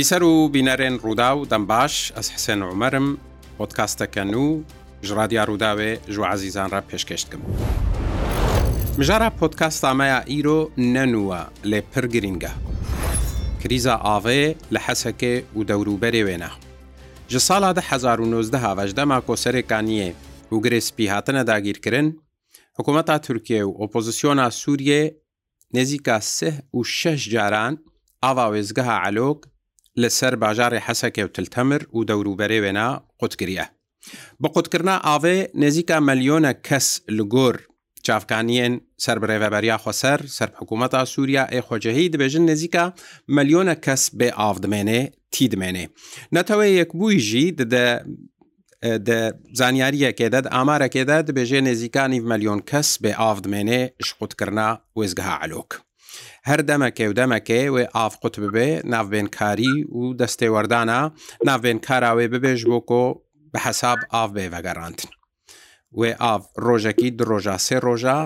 بیسەر و بینەرێن ڕوودا و دەم باش ئەس حسێن عمەرم پۆتکاستەکەن و ژرادیا ڕووداوێ ژوعزیزانرە پێشکەشتکەم. مژارە پۆتکاست ئامەیە ئیرۆ نەنووە لێ پر گرینگە. کریزە ئاڤێ لە حەسەکێ و دەوروبەرێ وێنە. ji sala 1990 هەڤژدەما کۆسەرێکانیە و گرێسپی هاتنە داگیرکردن، حکوومەتا تورکیە و ئۆپۆزیسیۆنا سووریێ نێزیکە سه و شش جاران ئاوا وێزگەها علۆک لەسەر باژارێ حەسەکێ و تلتەمر و دەوروبەرێ وێنا قوتگریە بە قوتکردنا ئاوێ نێزیکە مەلیۆنە کەس لگۆر چاافکانیەن سەر برێڤەبەریا خۆسەر سەر حکوومەتا سووریا ئێخۆجههی دەبێژن نزیکە مەلیۆنە کەس بێ ئاودمێنێ تی دمێنێ نەتەوەی یەکبووی ژی دەدە زانیاریەکێدەت ئامارەکێدا دەبێژێ نێزیکانی مەلیۆن کەس بێ ئاودمێنێ شقوتکردنا وێزگەها علۆک. هەر دەمەکێ و دەمەکێ وێ ئافقوت ببێ ناوبێنکاری و دەستێوەردانە ناوێنکاراوێ ببێژ بۆ کۆ بە حەساب ئاف بێ بەگەڕانتن وێ ئاف ڕۆژەکی درۆژە سێ ڕۆژە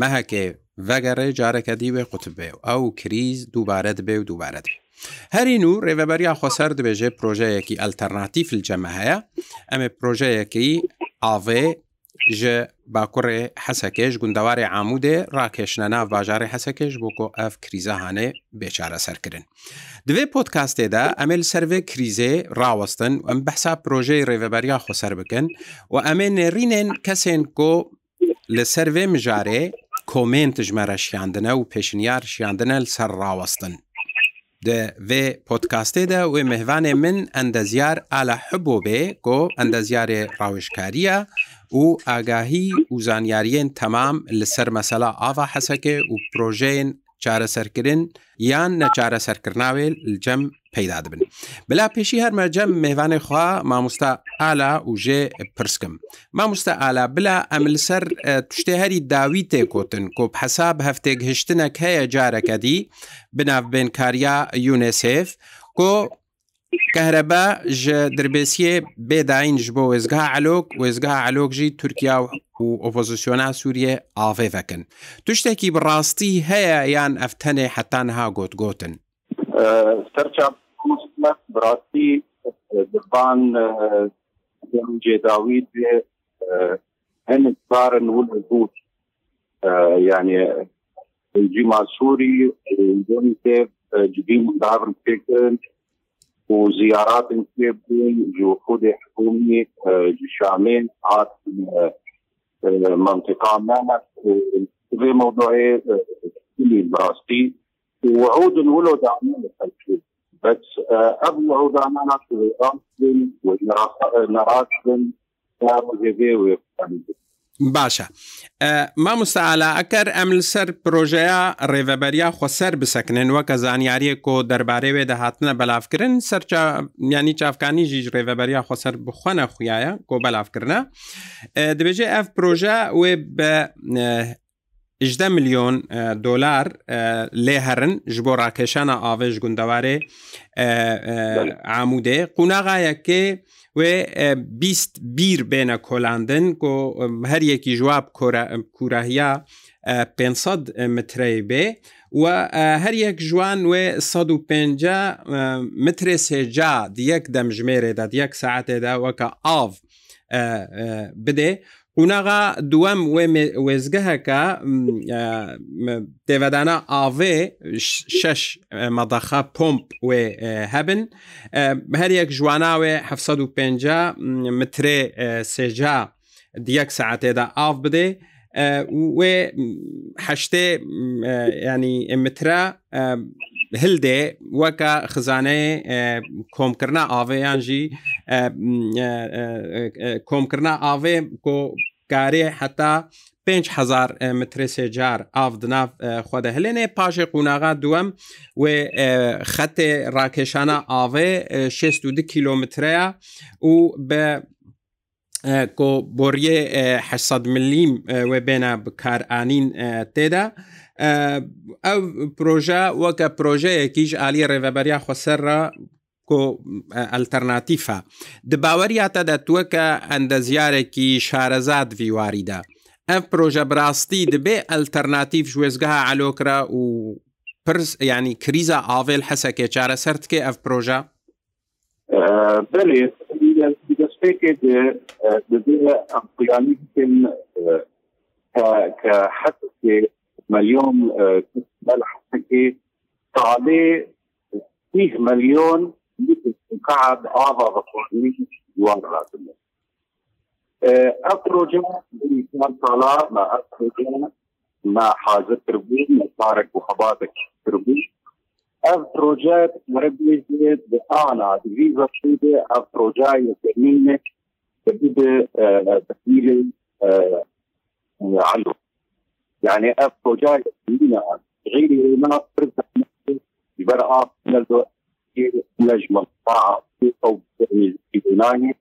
مەهەکێ ڤگەڕێ جارەکە دیوێ قوت بێ و ئەو کریز دووبارەت بێ و دووبارەت بێ هەرین و ڕێبەبەریا خۆسەر دبێژێ پرۆژەیەکی ئەلتەرناتیف جەمە هەیە ئەمێ پرۆژەیەکی ئاڤێ ji bakurê hesekêj gundewarê Amûdê rakêşine nav bajarê hesekêj bo ku ev krîza hanê bêçare serkirin. Divê podkastê de em ê li ser vê krîzê rawestin em behsa projeyê rêveberiya xwe ser bikin û em ê nêrînên kesên ku li ser vê mijarê komment ji me reşiyandine û pêşinyar şiyandine li ser rawestin. Di vê podkastê de wê mehvanê min endezyar ala hibû bê ku endezyarê rawişkariya و ئاگاهی و زانیاریێن تەمام لەسەر مەسەلا ئاوا حەسەکێ و پرۆژەیەن چارەسەرکردن یان نەچارە سەرکردناوێت جەم پەیدا دەبن بلا پێشی هەرمەجەم میێوانی خوا مامۆستا ئالا وژێ پرسکم مامۆستا ئالا بلا ئەمل سەر توشتێ هەری داوی تێکۆتن کۆپ حەساب هەفتێک هشتنەك هەیە جارەکەدی بناوبێنکاریا یونسف کۆ کەهرەبا ji dirbêsiyê bêdayîn ji bo wêzgeha elok wêzgeha elok jî Tirkiya û opozisyona Sûriye avê vekin. Tuştekî bi rastî heye yan ev tenê hetanha gotgotin. Serça rastî diban cedawî hen karin û bût yani cima Sûî cidî davin pekin وزيارات كيبين جهود حكومية شامل عاد منطقة مامت في موضوع براستي وعود ولو دعمنا الحكومة بس قبل عود عمانا في الإيران ونراس ونراس ونراس ونراس باشە مامۆستاعالا ئەکەر ئەم سەر پرۆژەیە ڕێڤەبەریا خۆسەر بسەکنن وەکە زانیاریە کۆ دەربارەی وێ دەهاتنە بەلافکردن سەر ینی چافکانی ژیژ ڕێڤەبەریا خۆسەر بخۆنە خویایە کۆ بەلافکردە دەبێژێ ئەف پرۆژە وێ بە 18 میلیۆن دلار لێ هەرن ji بۆ ڕاکێشانە ئاێژ گوندەوارێ ئامودێ قوناغایەکێ وێ 20 بیر بێنە کۆلاندن کۆ هەریەکی ژواب کوراهیا 500 متری بێ و هەر یەک ژوان وێ 150 مترێ سێجا دیەک دەمژمێرێدا دیەک ساعتێدا وەکە ئاڤ بدێ قوناغا دووەم وێزگەهەکە دێوەدانە ئاڤێ شش مەدەخە پۆمپ وێ هەبن هەر یەک ژواناوێ 750 مترێ سێجا دیەک سعاتێدا ئاف بدێ وێ هەشتێ ینی ئمترا هلدێ وەکە خزانەیە کۆمکردنا ئاوەیان ژی کۆمکردنا ئاوێ کۆکارێ حتا 5هزار مترسێ جار ئاودناف خودە هلێنێ پاشێ قوناغا دووەم وێ خەتێ ڕاکێشانە ئاوێ 62 کیلومترەیە و بە کۆ بۆریێ 600 ملیم وێ بێنە بکارانین تێدا ئەو پرۆژە وەکە پرۆژەیەکیش عالی ڕێڤەبەریا خۆسەرڕە ئەلتەرناتیفە دباوەریاتە دەتووە کە ئەندەزیارێکی شارەزاد ویواریدا ئەم پرۆژە براستی دەبێ ئەلتەرناتیف ژێزگەها ئالۆکرا و پرس ینی کریزە ئاڤێل حەسەکێ چارەسەر تکێ ئەف پرۆژە دەستێکێ مليون بلحكي طالي فيه مليون قاعد اعضاء ديوان راتب اخرج كان طالع ما اخرج ما حاجه تربيه ما صارك وخباتك تربيه افروجات مربي زيد بقانا فيزا شيدة افروجاي تأمينك تبدأ تحميل علو يعني اف وجاي غيري ما برأة نجم الطاعة في صوب اليوناني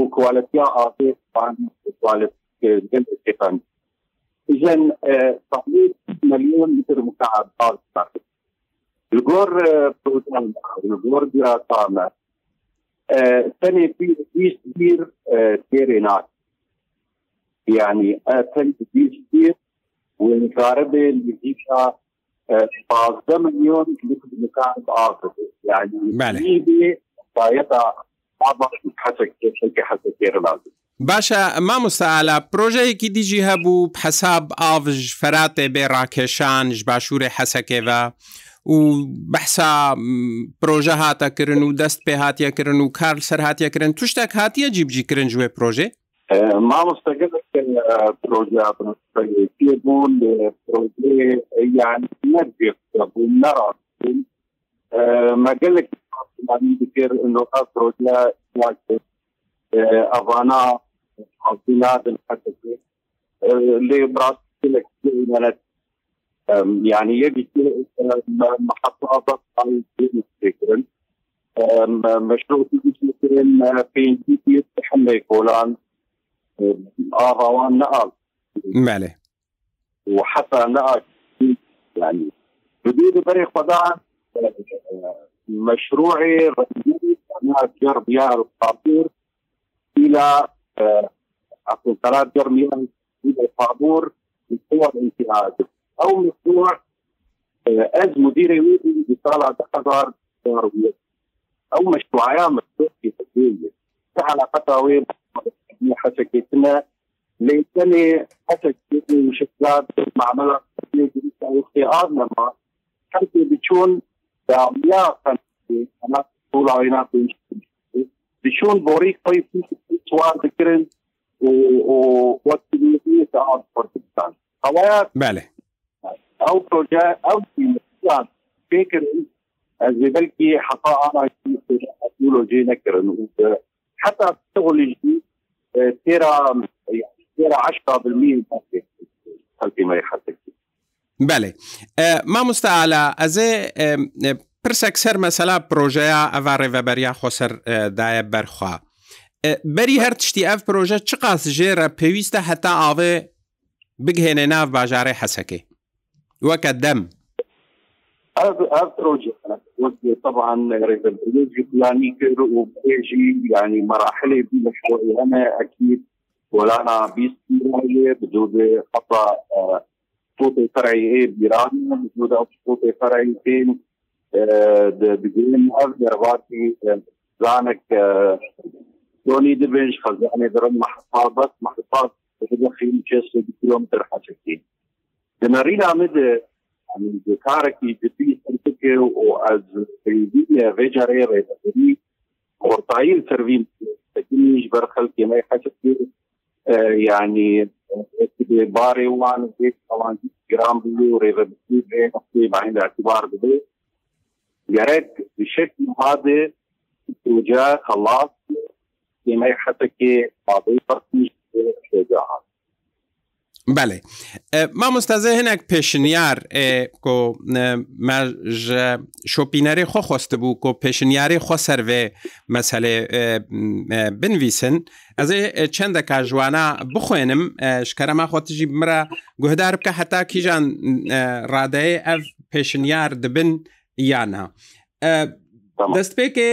وكواليتيا اعطي عن كواليتي التقني اذا تقريبا مليون متر مكعب ارض الجور بروتان الجور ديراتانا الثاني في في كبير تيرينات يعني ثاني في كبير وانكاره بالنزيف فازده مليون لكتب آخر يعني بايتا عبر حسك حسك لازم باشە مامۆستاالە پرۆژەیەکی دیجی هەبوو حەساب ئاڤژ فەراتێ بێ ڕاکێشانش باشوورێ حەسەکێوە و بەحسا پرۆژە هاتەکردن و دەست پێ هااتەکردن و کار سەر هااتەکردن توشتێک هااتە جیبجیکردن جوێ پرۆژێ مامۆستەکە پرۆژاپی بوون پرۆژێ یان نەبوو نەڕاست مەگەلێک دیگر نۆقا پرۆژە ئەوانە حڵادن لێ بڕاستێنەت يعني يبي محطة ضغط على الفكرة مشروع في فكرة بين تحمل كولان آراوان نقل مالي وحتى نقل يعني بدي بري خداع مشروعي انا جرب يا الطابور الى اقول ثلاث جرب الى الطابور من قوى الانتهاك او مشروع از مدير يوجد بطالع تقدر او مشروعيا مشروع في تدوينه على قطاوين حسكتنا ليتني حسكتني مشكلات معملة أو اختيارنا ما حتى بتشون دعميا أنا طول عينات بتشون بوريك طيب سواء ذكرن والتنمية تعود فرتبتان هوايات بله أو بروجا أو تنمية فكر اللي بلكي حقائق أنا أقوله جينا كرن حتى الشغل الجديد ترى ترى 10% من خلفي ما يحرك بەێ مامۆستا ئالا ئەزێ پرسێک سەر مەسەلا پرۆژەیە ئەڤ ڕێڤەبەریا خۆسەردایە بەرخوا. بەری هەر تشتی ئەف پرۆژە چ قاس ژێرە پێویستە هەتا ئاڵێ بگهێنێ ناو باژارەی حەسەکەی وەکە دەم پرۆژە طبعا البرنامج فلاني كير وبيجي يعني مراحل مشروعي انا اكيد ولا انا بيستمرارية بجوز خطا صوتي فرعي ايه بيران بجوز صوتي فرعي فين بجين افضل راتي زانك دوني دبنج خزانه درم محفاظات محفاظات خیلی چیز کیلومتر حشکی دنری نامد کارکی جدی europeo o az vejare reveri قرطاين تروين تجينيش برخل كما يحكي يعني باري وان بيت طبعا جرام بيو ريفرسي بي بعين الاعتبار بده يرد بشكل هذا اتجاه خلاص كما يحكي بعض الفرق شجاعات بەێ مامۆستازە هەنێک پێشنیار کۆ شۆپینەری خۆ خۆست بوو کۆ پێشنیاری خۆ سەرێ مەسلێ بنویسن ئەزێ چەندە کاژوانە بخوێنم شکەرەما خۆتژی مرە گوهدار بکە هەتا کیژان ڕادەیە ئەف پێشنیار دبن یانە. دەست پێکێ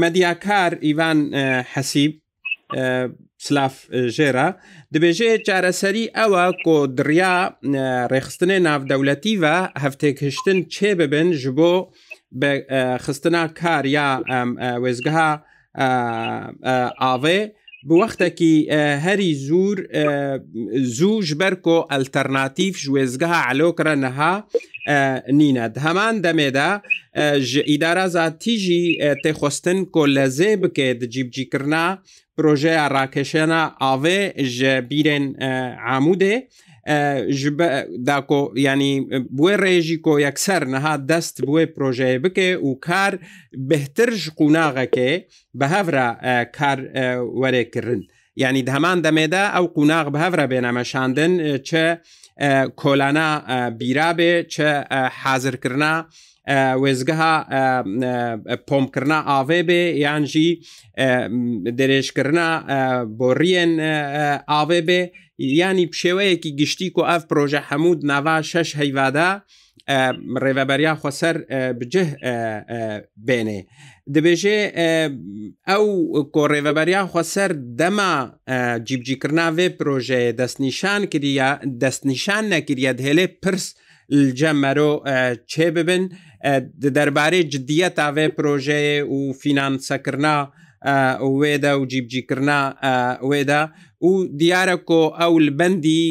مەدیاکار ئیوان حەسیب سلاف ژێرە دەبێژێ چارەسەری ئەوە کۆدریا ڕێخستنێ ناودەولەتی بە هەفتێکشتن چێ ببن ji بۆ خستنا کار یا وێزگەها ئاوێ بوەختێکی هەری زور زوو ژبەر کۆ ئەلتەرناتیف ژێزگەها علۆکرە نەها نینەت هەمان دەمێدا ئیدارازا تیژی تێخواستن کۆ لەزێ بکێت جیبجیکردنا پرۆژەیە ڕاکێشێنە ئاوێ ژە بیرێن عامودێ داکۆ ینی بێ ڕێژی کۆ یەکسەر نەها دەست بێ پرۆژەیە بکێ و کار بهترش قوناغەکێ بە هەورە کار وەرێکردن. ینی هەمان دەمێدا ئەو قوناغ بە هەورە بێنەمەشاندن چە کۆلانە بیرابێ چە حازرکردنا، وێزگەها پۆمکردنا ئاوێ بێ یانجی درێژکردنا بۆ ڕیەن ئاوێ بێ ینی شێوەیەکی گشتی و ئەف پرۆژە هەمود ناوا شش هەیوادا ڕێبەبەریا خۆسەر بجه بێنێ دەبێژێ ئەو کۆڕێبەبەریا خۆسەر دەما جیبجیکردناوێ پرۆژێ دەستنیشان کردە دەستنیشان نەکردە هێلێ پرس جەمەرۆ چێ ببن دەربارەی جددیە تاوێ پرۆژەیە و فینانسەکردنا وێدا و جیبجیکردنا وێدا و دیارە کۆ ئەو بەندی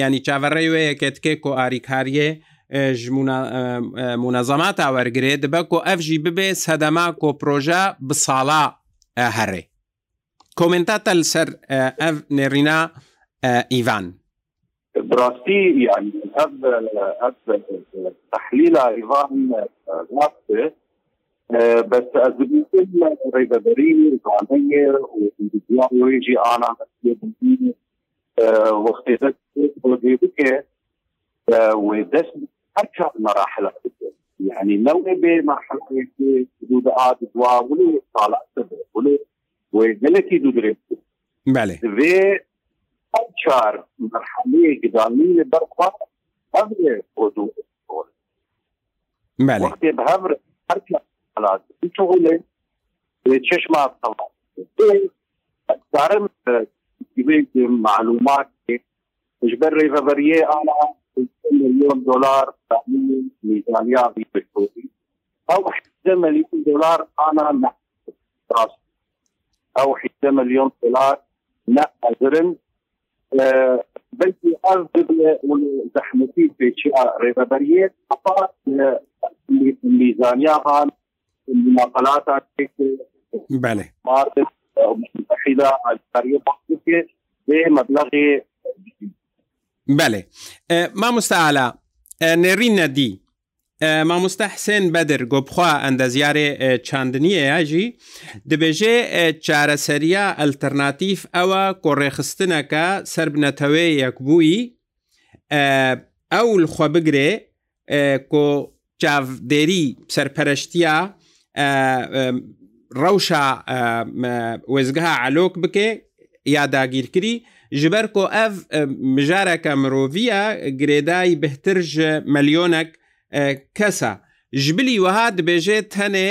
ینی چاوەڕێ وەیە کتکێ کۆ ئاریکاریە منەزەمات وەرگێت دەبە کۆ ئەفژی ببێ سەدەما کۆپۆژە بساڵا هەڕێ کۆمنتاتە لەسەر ئەف نێرینا ئیڤان براستي يعني هذا تحليل ايضا نفسه بس أزبيل ريبا بريم زانية وإنجليزيان ويجي أنا مسيبين واختيارات وديبك ودس أكثر مراحل يعني لو نبي مرحلة حدود عاد ولا طالع سبع ولا وقلتي دودريت بله في أكثر مرحلة قدامية برقة هذه ودود بله وقت بهبر أكثر خلاص شغله چشم طبعا دارم معلومات اجبر فبريه انا مليون دولار تعميم ميزانيه بالسعودي او 11 مليون دولار انا راس او 11 مليون دولار لا ازرن بيتي ارض زحمتي في شيء ريفبريه فقط ميزانيه هان المناقلات بله مارت المتحده الجاريه مخصوصه بمبلغ بله مامۆستا ئالا نێڕین نەدی مامۆستا حسێن بەدر گۆبخوا ئەندەزیارێ چاندنیە یاژی دەبێژێ چارەسەریە ئەلتەرناتیف ئەوە کۆڕێخستنەکە سربنەتەوەی یەکبووی ئەو خۆ بگرێ کۆ چاودێری سەرپەرشتیا ڕەوشە وێزگەها ئالۆک بکێ یاداگیرکری ji ber ku ev mijareke miroviya girêdayî bihtir ji milyonek kesa ji bilî weha dibêje tenê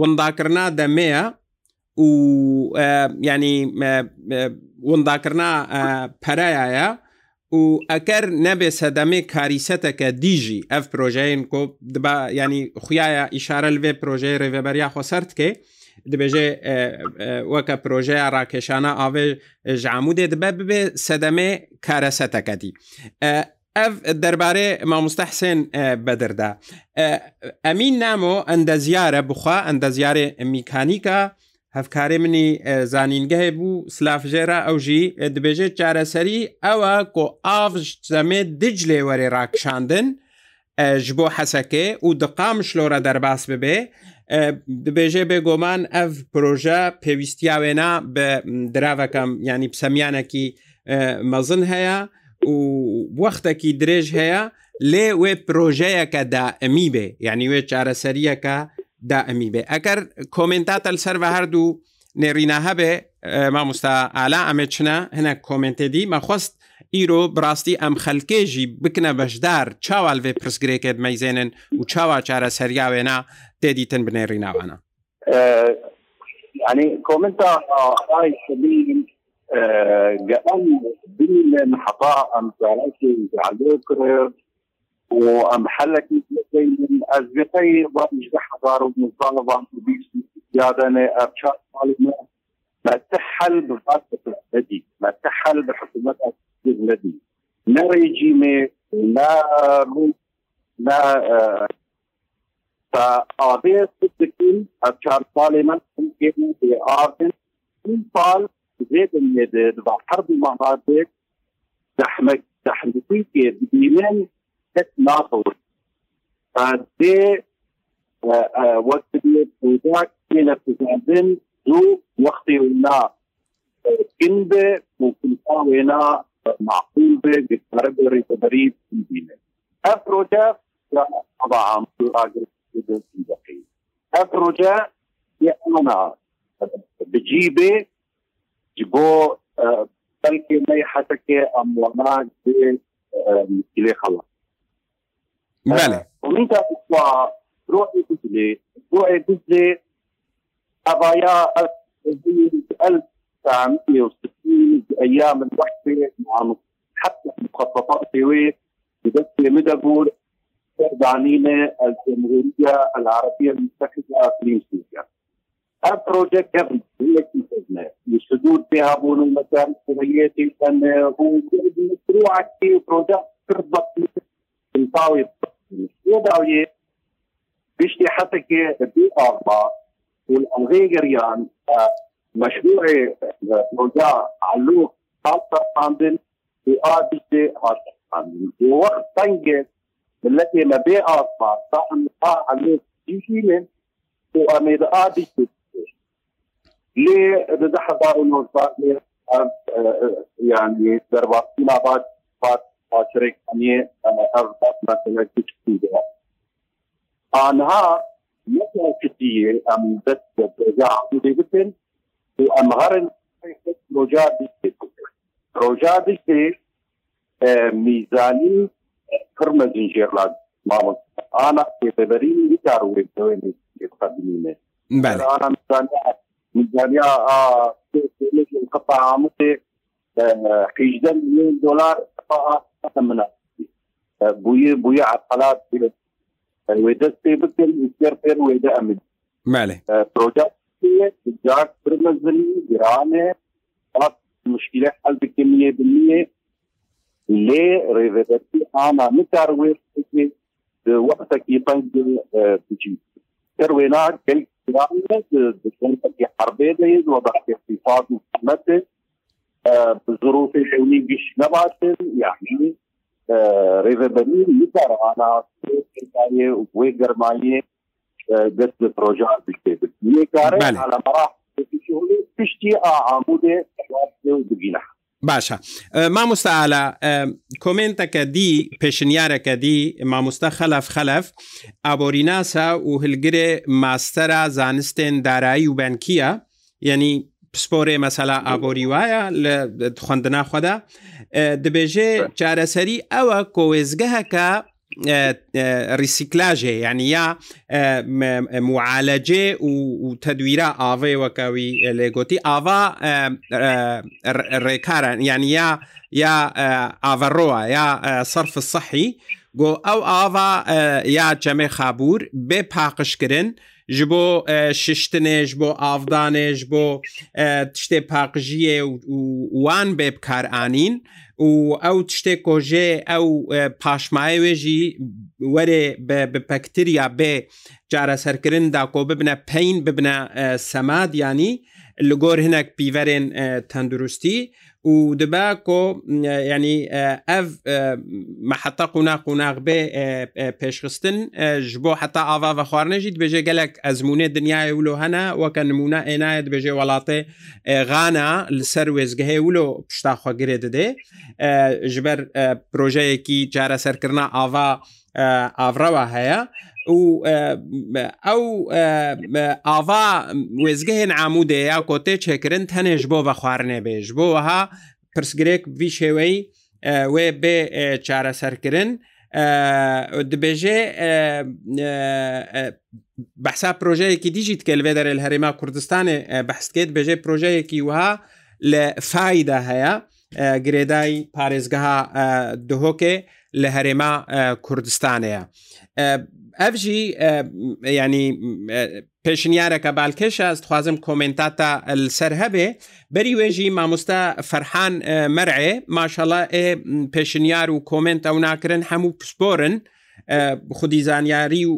windakirina deme ye û yanî windakirina pereya ye و ئەکەر نەبێ سەدەمێ کاریسەتەکە دیژی ئەف پرۆژەین کۆ ینی خویایە ئیشارە لەوێ پرۆژەی ڕێڤەبەریا خۆسەرکێ دبێژێ وەکە پرۆژەیە ڕاکێشانە ئاوێ ژامودێ دبە ببێ سەدەمێ کارەسەتەکەتی. ئەف دەربارەی مامۆستەحسێن بەدردا. ئەمین نامۆ ئەندە زیارە بخوا ئەندە زیارێ میکانیکە، هەفکاری منی زانینگەهێ بوو سلافژێرا ئەوژی دبێژێت چارەسەری ئەوە کۆ ئاڤژ دەمێ دج لێ وەرێ ڕاکشاندن ji bo hesekê û diqam şlora derbas bibe dibêje bêgoman ev proje pêwîstiya wêna bi diravekam yanî pisemiyanekî mezin heye û wextekî dirêj heye lê wê projeyeke de emî bê yanî wê çareseriyeke دائمی بێ ئەگەر کۆمنتاتە لەسەر بە هەردوو نێڕینا هەبێ مامۆستا ئالا ئەمە چنە هەنە کۆمنتێدی مەخواست ئیرۆ بڕاستی ئەم خەلکێژی بکنە بەشدار چاوالێ پرسگرێکت مەیزێنن و چاوا چارە سەریاوێنا تێدیتن بنێڕیناوانە ینی کۆمنتا ئەم بینی لە حەقا ئەم زارەکی عالۆ کرد وام حلك من ازبتي ضمج حضار ومنظمة ضمج بيس زيادة ارشاد طالب ما تحل بفاتة الذي ما تحل بحكومة الذي لا ريجيمي لا لا فأبي ستكين ارشاد طالب ممكن في آرتن سال زيد المدد وحرب المهارات زحمة زحمتي كبيرة کەس ناپەوت دێ وەک لە پزاندن زوو وەختی ونا گن به ممکنتا وینا معقول به گفتاره به ریتبری بیدینه اف روجه طبعا عمدو آگر اف روجه یه انا بجیبه جبو بلکه می حتی که اموانا به مسئله خلاص ومن تاخذها روحي تجلي روحي تجلي قضايا 1960 ايام الوحده مع حتى مخططات سويت بدفع مدبور عنينا الجمهوريه العربيه المتحده في سوريا البروجكت قبل التي سجنا الحدود بها بون المكان السوريتي كان هو مشروع بروجكت تربط الطاوله داویە گشتی حتەکێ بی ئاڵما ئەڵغێ گەریان مەشروعێ مۆجا علوق تاڵتەخاندن ئاگشتێ هاتەخاندن وەخت تەنگێ ملەتێ لە بێ ئاڵما تا ئەمتا علوق جیشینن و ئەمێدە ئاگشتێ ليه ده ده حضار يعني درباطين بعد بعد عاشرێک هەنیێ آنها یەکێکیە ئەم دەست بگوتن و ئەمهرن ڕۆژا ڕۆژا دیشتێ میزانی پرمە زنجێرلات مامۆست ئانا پێبەرین دیکار وێتەوەی قدیمێ بله آنا میزانی میزانی قطع عمقی 18 میلیون دلار قطع من بوية بوية عقلات ويدا سيبتل يسير فين ويدا أمد مالي بروجكت جاك برمزني جرانة مشكلة حل بكمية بالمية لي ريفيدتي أنا متعروف وقتك يطنج بجي كروينات كل جرانة بكمية حربية وبعد اقتصاد محمد ظروف حولي مش نباتل يعني ريفا بنير يقدر على كاية وقرماية قتل بروجات بكتب يقدر على مراحل پشتی ئامودێ بگینە باشە مامۆستاعاە کۆمنتەکە دی پێشنیارەکە دی مامۆستا خەلف خەلف ئابۆریناسا و هلگرێ ماستەرە زانستێن دارایی و بەنکیە یعنی پسپۆرێ مەسەلا ئابۆری وایە لە خوندناخوادا دەبێژێ چارەسەری ئەوە کۆێزگە هەکە ریسیکلاژێ یعنی یا معالەجێ و تەدویرە ئاڤێ وەکەوی لێگوتی ئاوا ڕێکارن یعنی یا یا ئاڤڕۆە یا سرف سەحی گۆ ئەو ئاوا یا چەمێ خابور بێ پاقشکردن و ji bo e, şiştinêj bo avdanêj bo e, tiştê paqjiye û wan bê bikar anîn û ew tiştê ko jê ew e, paşmayê wê jî werê bi pekteriya bê cara serkirin da ko bibine peyn bibine semad yanî li gor hinek pîverên tendurustî ودباكۆ ینی ئەف مەحەتە قوناق قوناق بێ پێشخستن ji بۆ حتا ئاوا بە خواردنەژیت بێژێ gelek ئەزمونێ دنیای ولو هەنا وەکە نمونە ئێنایەت بێژێ وڵاتێ غانا لەسەر وێزگەهێ ولو پشتاخواگرێ دەدێ ji ber پرۆژەیەکی جارە سەرکردنا ئاوا ئاڕەوە هەیە و ئەو ئاوا وێزگەهێن ئامودەیە یا کۆتێ چێکردن تەنێژ بۆ بە خواردنێ بێژ بۆها پرسگرێک وی شێوەی وێ بێ چارەسەرکردن دبێژێ بەسا پرۆژەیەکی دیژیت کە لەوێ دەرێ لە هەرێما کوردستانی بەستکێت بێژێ پرۆژەیەکی وها لە فایدا هەیە گرێدای پارێزگەها دهۆکێ لە هەرێما کوردستانەیە ئەفژی ینی پێشنیارەکە بالکەش ئەست خوازم کۆمنتاتە سەر هەبێ بەری وێژی مامۆستا فەرحان مەرعێ ماشەڵە ئێ پێشنیار و کۆمنت ئەو ناکردن هەموو پسپۆرن خودی زانیاری و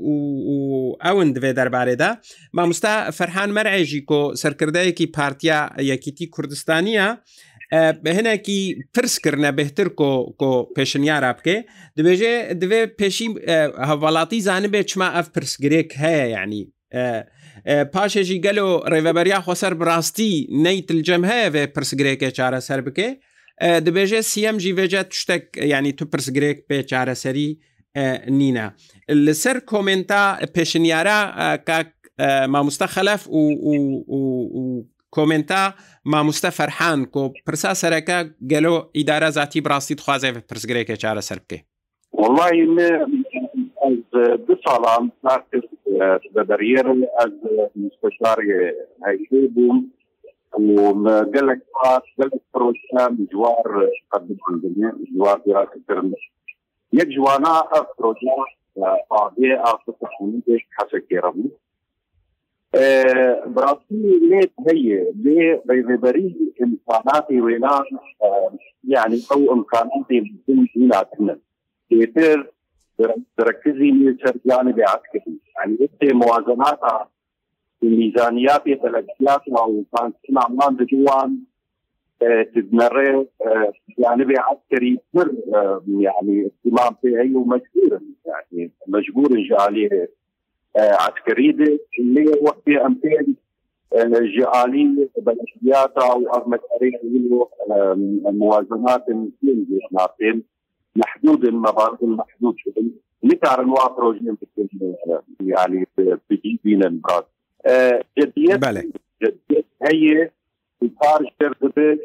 ئەون دوێ دەربارێدا مامۆستا فەرحان مەرعێژی کۆ سەرکردەیەکی پارتیا یەکیتی کوردستانیە بە هەنێکی پرسکردە بهتر کۆ کۆ پێشنیارا بکێ دەبێژێ دەبێ پێشی هەواڵاتی زانبێت چما ئەف پرسگرێک هەیە ینی پاشێژی گەل و ڕێڤەبەریا خۆسەر بڕاستی نەیتلجەم هەیە بێ پرسگرێکە چارەسەر بکێ دەبێژێ سیەمجی بێجێت شتێک ینی تو پرسگرێک پێ چارەسەری نینە لەسەر کۆمنتا پێشنیارە کاک مامۆستا خەلف و کۆمنتا مامۆستە فەرحان کۆ پرسا سەرەکە گەلۆ ئیدارە زیاتی بڕاستی خوازێ پرسگرێکی چارە سەر بکەی والله دو ساڵان بە دەریێرم ئەز مستشاری هەیشی بووم gelek projem ciwar ciwar kirmiş. Yek ciwana ev proje avê artık hesek yerebû. براسي ليت هي بريبري امكانات ولا يعني او امكانات هنا كنا يتر تركزي من جانب عسكري يعني انت موازنات الميزانيات التلفزيونات وكان كنا عمان بجوان تدمر جانب عسكري يعني اهتمام فيه ومجبور يعني مجبور عليه عسكري اللي هو في امثال جعالية بلشيات او مسارية موازنات مثل نعطين محدود المبارك المحدود شبن نتعرف نوع بروجين يعني بجيبين المبارك جديات جديات هي بخارج ترتبط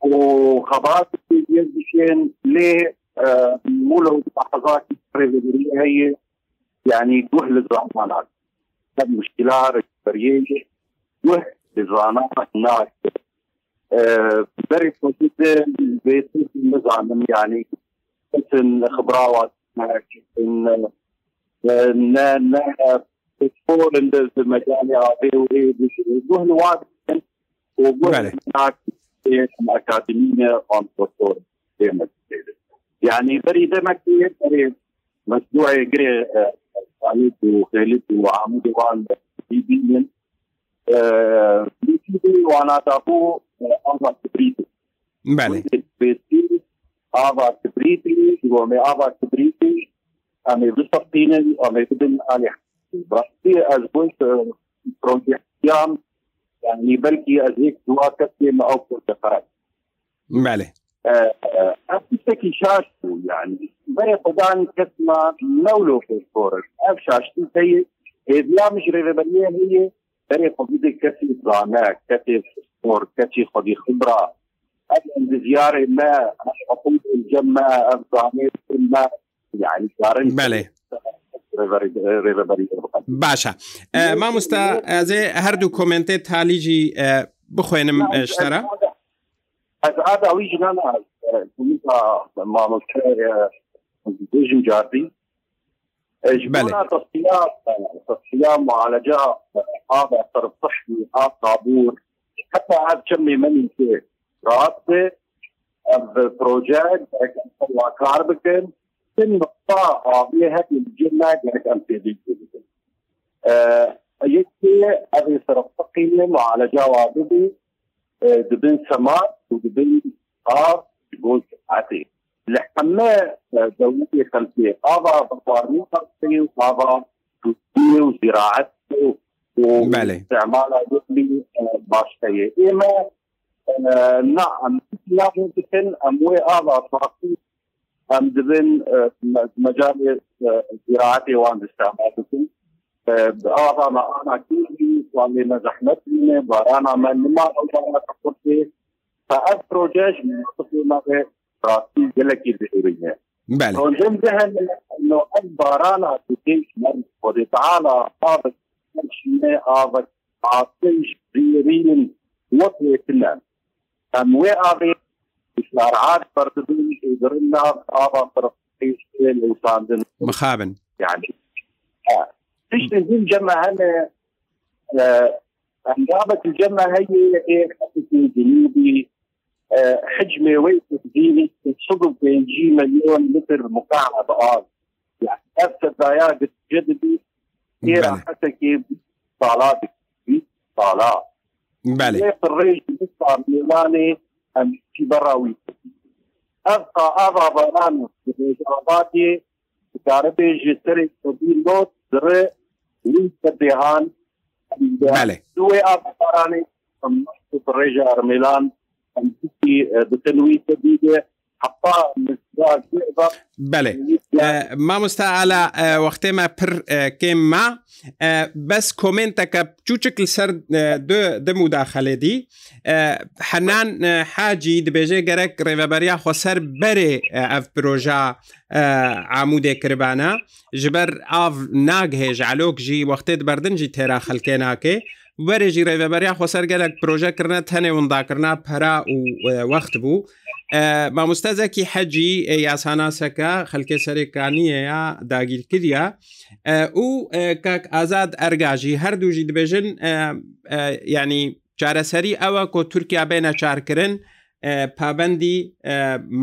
وخبرات بشين ليه مو لو لحظات هي يعني وح للرحمنات هذه مشكلة رجبرية وح للرحمنات ناس بري فوتيت بيت نظام يعني مثل خبراوات ان نا نا تقول ان المجال هذا وهي وح الواد وهناك اكاديميه اون فوتور يعني بري دمك بري مشروع يجري خالد وخالد وعمود وعن بيبين بيبين وانا تابو افا كبريتي بله بيبين افا كبريتي ومي افا كبريتي امي بسطين امي بدن اليح براسي ازبوت بروجيكتيان يعني بلكي ازيك دوا كتيم او برتفاعي بله ئەستێکی شاش بوو یعنی بەێ خدان کەسما نەولۆ فێسپۆرش ئەف شاشتی پێی هێزیامش ڕێبەریە هەیە بەێ خودی کەسی زانە کەسێ سپۆر کەچی خودی خبرا زیارێ مە جەمە ئەزانێ یعنی کارن بەێ باشە مامۆستا ئەزێ هەردوو کۆمنتێ تالیجی بخوێنم شتەرە از هذا اوي جنان مامل ديجن جاربي جبنا تصفيات تصفيات معالجات هذا صرف صحي هذا طابور حتى هذا كمي مني في راتبه بروجيكت طلع كاربكن سن نقطة عاضية هذه الجنة قاعد أم في ذي يكفي أبي صرف صقيمة معالجة وعدبي دبن سماك تقبل آر جزء عتيق لحمة دولية خلفية هذا بقارنة خلفية وهذا تسكية وزراعة واستعمالها يخلي باشتية إما نعم لا ممكن أموي هذا تراكيب ام دبن مجال زراعتي وان استعمالتي اعظم انا كيفي واللي ما زحمت مني بارانا من ما انا تقولتي فهر پروژه مستقیمه راستی گلکی بهورینه بله پروژه ذهن انه البارانا تديش من ورطعانا طابت شمي آبت عاطيش بيرين وطي كلان ام وي آبي شارعات بردون يدرنا آبا فرقيش الانسان مخابن يعني تشتي الجمع هنا أنجابة الجمع هي إيه جنوبي حجم ويديني 250 مليون متر مكعب ارض يعني افتر ضياع بتجددي هي حتى كيف طالات طالات بله الريج بيطلع ميلاني في براوي ابقى اضع بران اضافاتي كاربي جسري طبيل موت در ليس بهان بله دوي ابقى براني الريج ارميلان بتنويه جديده بەێ مامۆستا ئالا وەختێمە پر کێم ما بەس کۆمنتەکە چوچک سەر دم مداخەلێدی حەنان حاجی دبێژێ گەرەک ڕێبەبەریا خۆسەر بەرێ ئەف پرۆژا عمودێ کربانە ji ber av nagêj elok jî wextê di berdin jî têra xelkê nake وەرێژی ڕێبەبەریا خۆسەرگەلک پرۆژەکردنە تەنێ ونداکردنا پەرا و وەخت بوو مامۆستەزەکی حەجی یاساناسەکە خەلکێ سەرێکانیەیە داگیرکردە و کاک ئازاد ئەرگاژی هەردووژی دەبێژن ینی چارەسەری ئەوە کۆ تورکیا بێنە چارکردن پابندی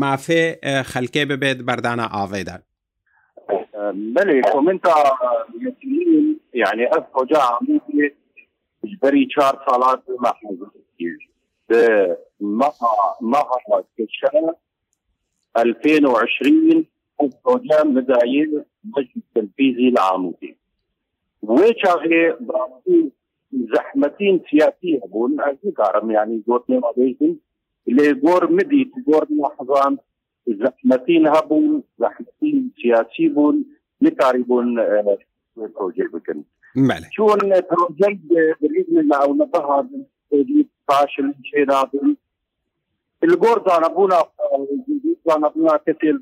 مافێ خەلکێ ببێت بەردانە ئاڤێدا بەێ کۆمنتا يعني أفقع ممكن بەری چهار سالات مها ألفين وعشرين البروجرام مدايل مجلس التنفيذي العمودي ويشاغي زحمتين سياسية بون أزيكارم يعني جور نيما بيزن اللي جور مدي جور نحظان زحمتين هبون زحمتين سياسي بون نكاري بون بروجي بكن شون بروجيت باذن الله ونبهها فاشل شيء رابن الجورد انا ابونا انا ابونا كتير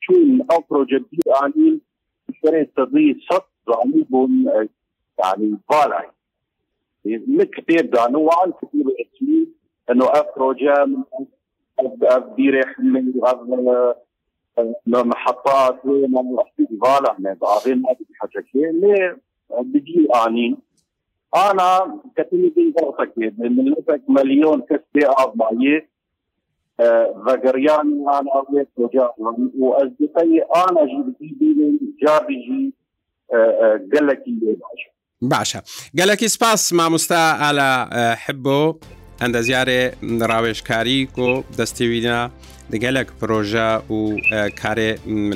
شون او بروجيت يعني شريت تضيف صد ضعيف يعني طالع كثير دانو وعن كثير اسمي انه افروجا بديريح من محطات وين راح تيجي طالع ما بعرفين هذه الحاجه ليه بيجي آنين أنا كتير دي غلطك من لك مليون كسبة أربعية فقريان أنا أبيت وجارهم وأصدقائي أنا جيب جيبي جابي جي قال لك باشا باشا قال لك سباس ما مستا على حبه ئەندەزیارێ ڕاوێشکاری کۆ دەستیوینا دەگەلێک پرۆژە و کارێ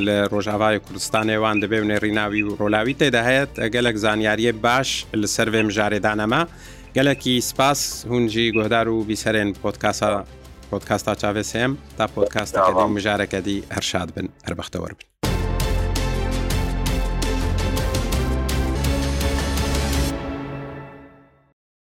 لە ڕۆژاوای کوردستانێوان دەبێ منێ ڕیناوی و ڕۆلاوی تێدا هەیەت گەلێک زانیاریە باش لە سەرێم ژارێدانەما گەلێکی سپاس هونجی گۆدار و بیسەرێن پۆتکاسە پۆتکاستا چاوێسم تا پۆتکاستا مژارەکەدی هەرشاد بن هەربەختەوە بن